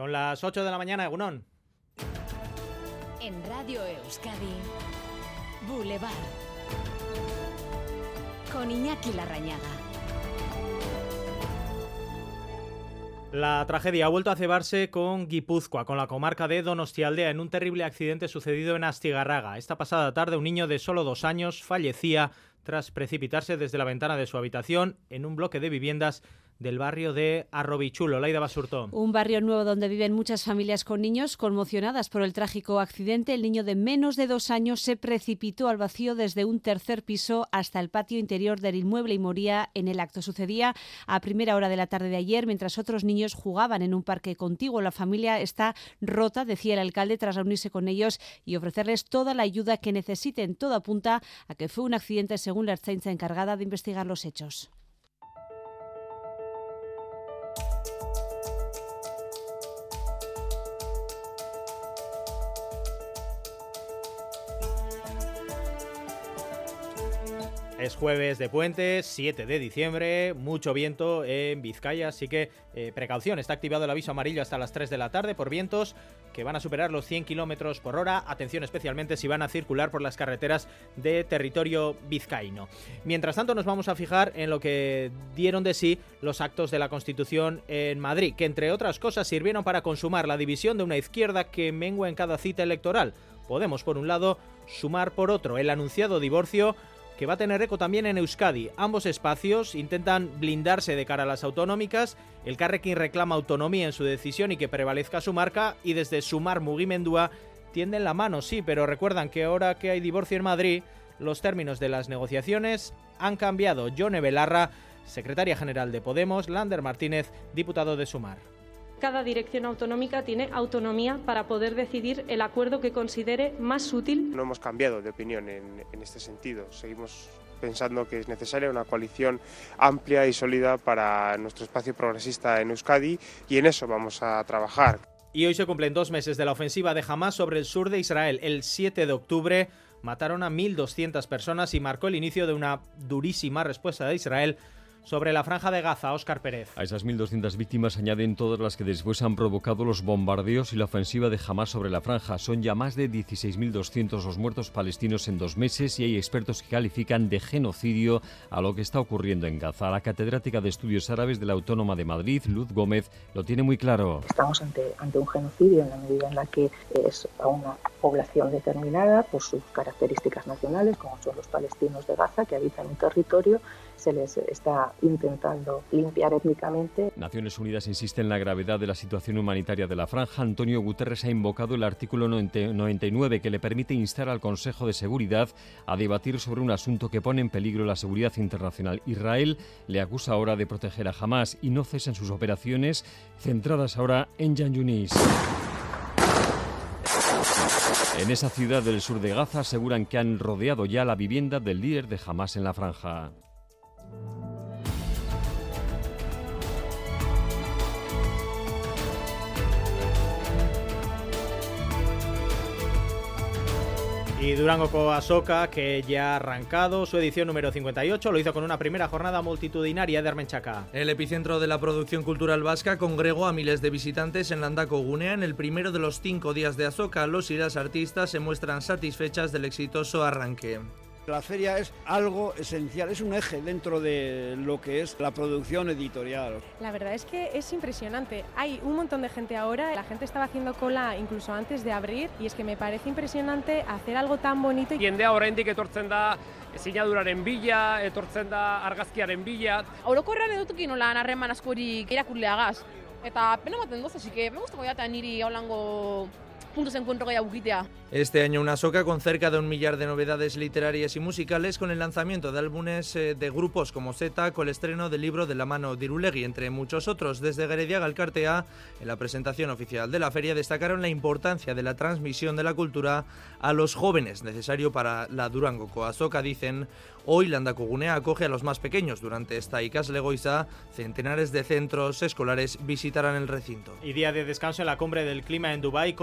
Son las 8 de la mañana, Egunón. En Radio Euskadi, Boulevard. Con Iñaki Larrañaga. La tragedia ha vuelto a cebarse con Guipúzcoa, con la comarca de Donostialdea, en un terrible accidente sucedido en Astigarraga. Esta pasada tarde, un niño de solo dos años fallecía tras precipitarse desde la ventana de su habitación en un bloque de viviendas del barrio de Arrobichulo. Laida Basurto. Un barrio nuevo donde viven muchas familias con niños conmocionadas por el trágico accidente. El niño de menos de dos años se precipitó al vacío desde un tercer piso hasta el patio interior del inmueble y moría en el acto. Sucedía a primera hora de la tarde de ayer mientras otros niños jugaban en un parque contiguo. La familia está rota, decía el alcalde, tras reunirse con ellos y ofrecerles toda la ayuda que necesiten. Todo apunta a que fue un accidente según la Ertzaintza encargada de investigar los hechos. Es jueves de puentes, 7 de diciembre, mucho viento en Vizcaya, así que eh, precaución, está activado el aviso amarillo hasta las 3 de la tarde por vientos que van a superar los 100 kilómetros por hora. Atención especialmente si van a circular por las carreteras de territorio vizcaíno. Mientras tanto, nos vamos a fijar en lo que dieron de sí los actos de la Constitución en Madrid, que entre otras cosas sirvieron para consumar la división de una izquierda que mengua en cada cita electoral. Podemos, por un lado, sumar por otro el anunciado divorcio que va a tener eco también en Euskadi. Ambos espacios intentan blindarse de cara a las autonómicas. El Carrequín reclama autonomía en su decisión y que prevalezca su marca. Y desde Sumar Mugimendúa tienden la mano, sí, pero recuerdan que ahora que hay divorcio en Madrid, los términos de las negociaciones han cambiado. Yone Belarra, secretaria general de Podemos, Lander Martínez, diputado de Sumar cada dirección autonómica tiene autonomía para poder decidir el acuerdo que considere más útil. No hemos cambiado de opinión en, en este sentido. Seguimos pensando que es necesaria una coalición amplia y sólida para nuestro espacio progresista en Euskadi y en eso vamos a trabajar. Y hoy se cumplen dos meses de la ofensiva de Hamas sobre el sur de Israel. El 7 de octubre mataron a 1.200 personas y marcó el inicio de una durísima respuesta de Israel sobre la franja de Gaza, Óscar Pérez. A esas 1.200 víctimas añaden todas las que después han provocado los bombardeos y la ofensiva de Hamas sobre la franja. Son ya más de 16.200 los muertos palestinos en dos meses y hay expertos que califican de genocidio a lo que está ocurriendo en Gaza. La catedrática de Estudios Árabes de la Autónoma de Madrid, Luz Gómez, lo tiene muy claro. Estamos ante, ante un genocidio en la medida en la que es a una población determinada por sus características nacionales, como son los palestinos de Gaza, que habitan un territorio se les está intentando limpiar étnicamente. Naciones Unidas insiste en la gravedad de la situación humanitaria de la franja. Antonio Guterres ha invocado el artículo 99 que le permite instar al Consejo de Seguridad a debatir sobre un asunto que pone en peligro la seguridad internacional. Israel le acusa ahora de proteger a Hamas y no cesa en sus operaciones centradas ahora en Jan Yunis. En esa ciudad del sur de Gaza aseguran que han rodeado ya la vivienda del líder de Hamas en la franja. Y Durango Coasoca, que ya ha arrancado su edición número 58, lo hizo con una primera jornada multitudinaria de Armenchaca. El epicentro de la producción cultural vasca congregó a miles de visitantes en Landako Gunea en el primero de los cinco días de Azoka. Los y las artistas se muestran satisfechas del exitoso arranque. La feria es algo esencial, es un eje dentro de lo que es la producción editorial. La verdad es que es impresionante. Hay un montón de gente ahora, la gente estaba haciendo cola incluso antes de abrir y es que me parece impresionante hacer algo tan bonito. Jendea oraindik etortzen da sinaduraren bila, etortzen da argazkiaren bila. Orokorrean edutukin nola harreman askorik irakurleagaz. Eta pena baten doz, así que me gustako jata niri haulango puntos de encuentro que hay Este año una soca con cerca de un millar de novedades literarias y musicales con el lanzamiento de álbumes eh, de grupos como Z, con el estreno del libro de la mano de Irulegui, entre muchos otros. Desde Gerediaga Alcartea, en la presentación oficial de la feria, destacaron la importancia de la transmisión de la cultura a los jóvenes, necesario para la Durango Coasoca, dicen. Hoy Landacugunea acoge a los más pequeños. Durante esta ICAS Legoiza, centenares de centros escolares visitarán el recinto. Y día de descanso en la cumbre del clima en Dubái,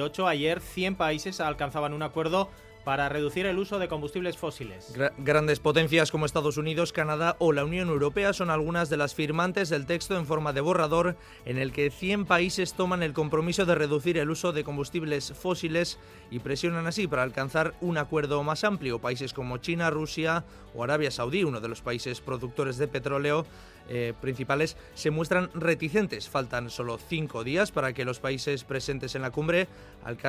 COP28. Ayer 100 países alcanzaban un acuerdo para reducir el uso de combustibles fósiles. grandes potencias como Estados Unidos, Canadá o la Unión Europea son algunas de las firmantes del texto en forma de borrador en el que 100 países toman el compromiso de reducir el uso de combustibles fósiles y presionan así para alcanzar un acuerdo más amplio. Países como China, Rusia o Arabia Saudí, uno de los países productores de petróleo, eh, principales se muestran reticentes. Faltan solo cinco días para que los países presentes en la cumbre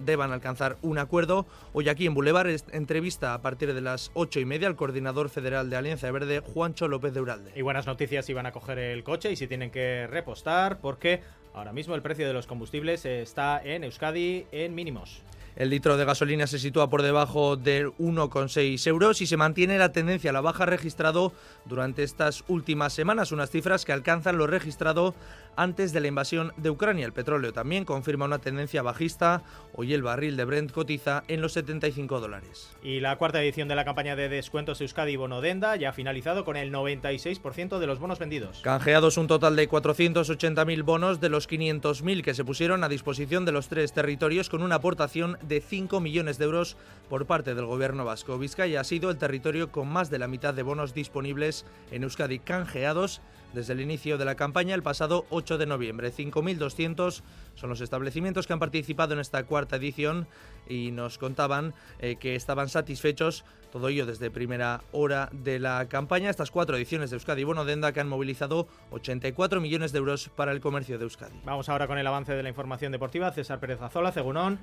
deban alcanzar un acuerdo. Hoy aquí en Boulevard entrevista a partir de las ocho y media al coordinador federal de Alianza Verde, Juancho López de Uralde. Y buenas noticias si van a coger el coche y si tienen que repostar porque ahora mismo el precio de los combustibles está en Euskadi en mínimos. El litro de gasolina se sitúa por debajo de 1,6 euros y se mantiene la tendencia a la baja registrado durante estas últimas semanas, unas cifras que alcanzan lo registrado antes de la invasión de Ucrania. El petróleo también confirma una tendencia bajista. Hoy el barril de Brent cotiza en los 75 dólares. Y la cuarta edición de la campaña de descuentos Euskadi Bonodenda ya ha finalizado con el 96% de los bonos vendidos. Canjeados un total de 480.000 bonos de los 500.000 que se pusieron a disposición de los tres territorios con una aportación de 5 millones de euros por parte del gobierno vasco. Vizcaya ha sido el territorio con más de la mitad de bonos disponibles en Euskadi canjeados desde el inicio de la campaña el pasado 8 de noviembre. 5.200 son los establecimientos que han participado en esta cuarta edición y nos contaban eh, que estaban satisfechos, todo ello desde primera hora de la campaña, estas cuatro ediciones de Euskadi Bonodenda que han movilizado 84 millones de euros para el comercio de Euskadi. Vamos ahora con el avance de la información deportiva. César Pérez Azola, Cegunón,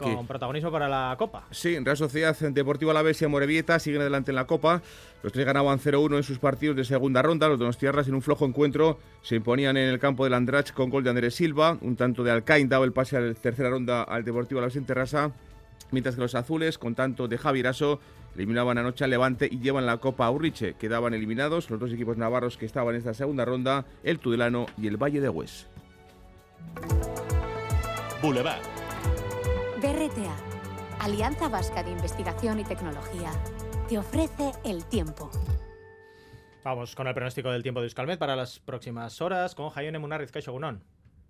con protagonismo para la Copa. Sí, Real Sociedad Deportiva Alavés y Morevieta siguen adelante en la Copa. Los tres ganaban 0-1 en sus partidos de segunda ronda. Los dos tierras en un flojo encuentro se imponían en el campo del Andrach con gol de Andrés Silva. Un tanto de Alcaín daba el pase a la tercera ronda al Deportivo Alavés en Terrassa. Mientras que los azules, con tanto de Javi Raso, eliminaban anoche al Levante y llevan la Copa a Urriche. Quedaban eliminados los dos equipos navarros que estaban en esta segunda ronda, el Tudelano y el Valle de Hues. Boulevard. BRTA, Alianza Vasca de Investigación y Tecnología, te ofrece el tiempo. Vamos con el pronóstico del tiempo de Euskalmet para las próximas horas con Jaione Munarriz Caixogunón.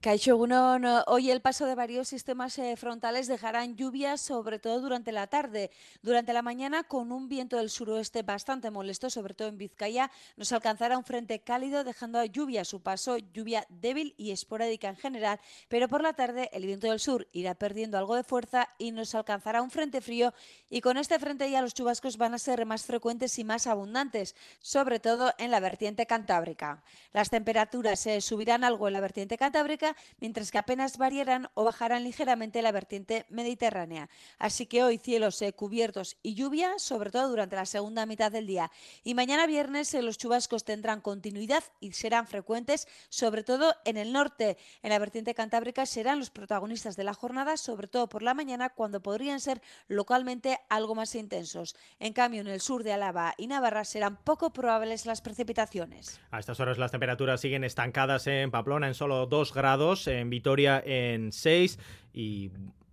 Caixogunón, hoy el paso de varios sistemas eh, frontales dejarán lluvias, sobre todo durante la tarde. Durante la mañana, con un viento del suroeste bastante molesto, sobre todo en Vizcaya, nos alcanzará un frente cálido, dejando lluvia a su paso, lluvia débil y esporádica en general, pero por la tarde el viento del sur irá perdiendo algo de fuerza y nos alcanzará un frente frío y con este frente ya los chubascos van a ser más frecuentes y más abundantes, sobre todo en la vertiente cantábrica. Las temperaturas se subirán algo en la vertiente cantábrica mientras que apenas variarán o bajarán ligeramente la vertiente mediterránea. Así que hoy cielos eh, cubiertos y lluvia, sobre todo durante la segunda mitad del día. Y mañana viernes eh, los chubascos tendrán continuidad y serán frecuentes, sobre todo en el norte. En la vertiente cantábrica serán los protagonistas de la jornada, sobre todo por la mañana, cuando podrían ser localmente algo más intensos. En cambio, en el sur de Álava y Navarra serán poco probables las precipitaciones. A estas horas las temperaturas siguen estancadas en Pamplona en solo 2 grados en Vitoria en 6 y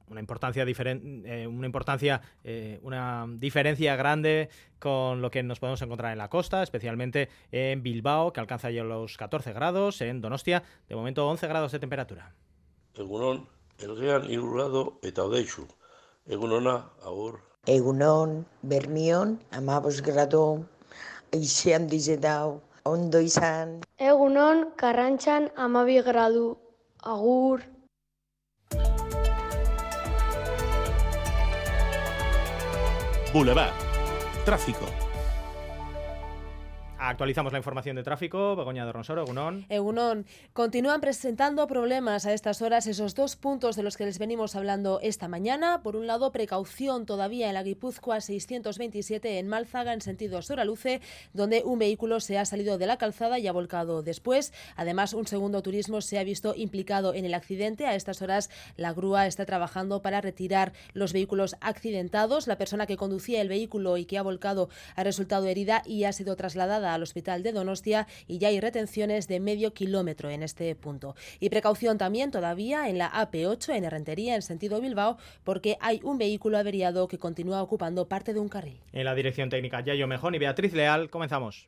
una importancia diferente, eh, una importancia, eh, una diferencia grande con lo que nos podemos encontrar en la costa, especialmente en Bilbao, que alcanza ya los 14 grados, en Donostia, de momento 11 grados de temperatura. Egunon, elgean irurado eta odeixu. Egunona, agur. Egunon, bermion, amabos grado, eixean dizedau, ondo izan. Egunon, karrantxan amabi gradu, Agur. Boulevard. Tráfico. Actualizamos la información de tráfico. Begoña de Ronsoro, Egunon. Egunon. Continúan presentando problemas a estas horas esos dos puntos de los que les venimos hablando esta mañana. Por un lado, precaución todavía en la Guipúzcoa 627 en Malzaga en sentido Soraluce, donde un vehículo se ha salido de la calzada y ha volcado después. Además, un segundo turismo se ha visto implicado en el accidente. A estas horas, la grúa está trabajando para retirar los vehículos accidentados. La persona que conducía el vehículo y que ha volcado ha resultado herida y ha sido trasladada al hospital de Donostia y ya hay retenciones de medio kilómetro en este punto. Y precaución también todavía en la AP8 en Herrentería en sentido Bilbao porque hay un vehículo averiado que continúa ocupando parte de un carril. En la dirección técnica Yayo Mejón y Beatriz Leal, comenzamos.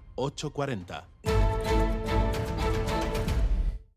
840.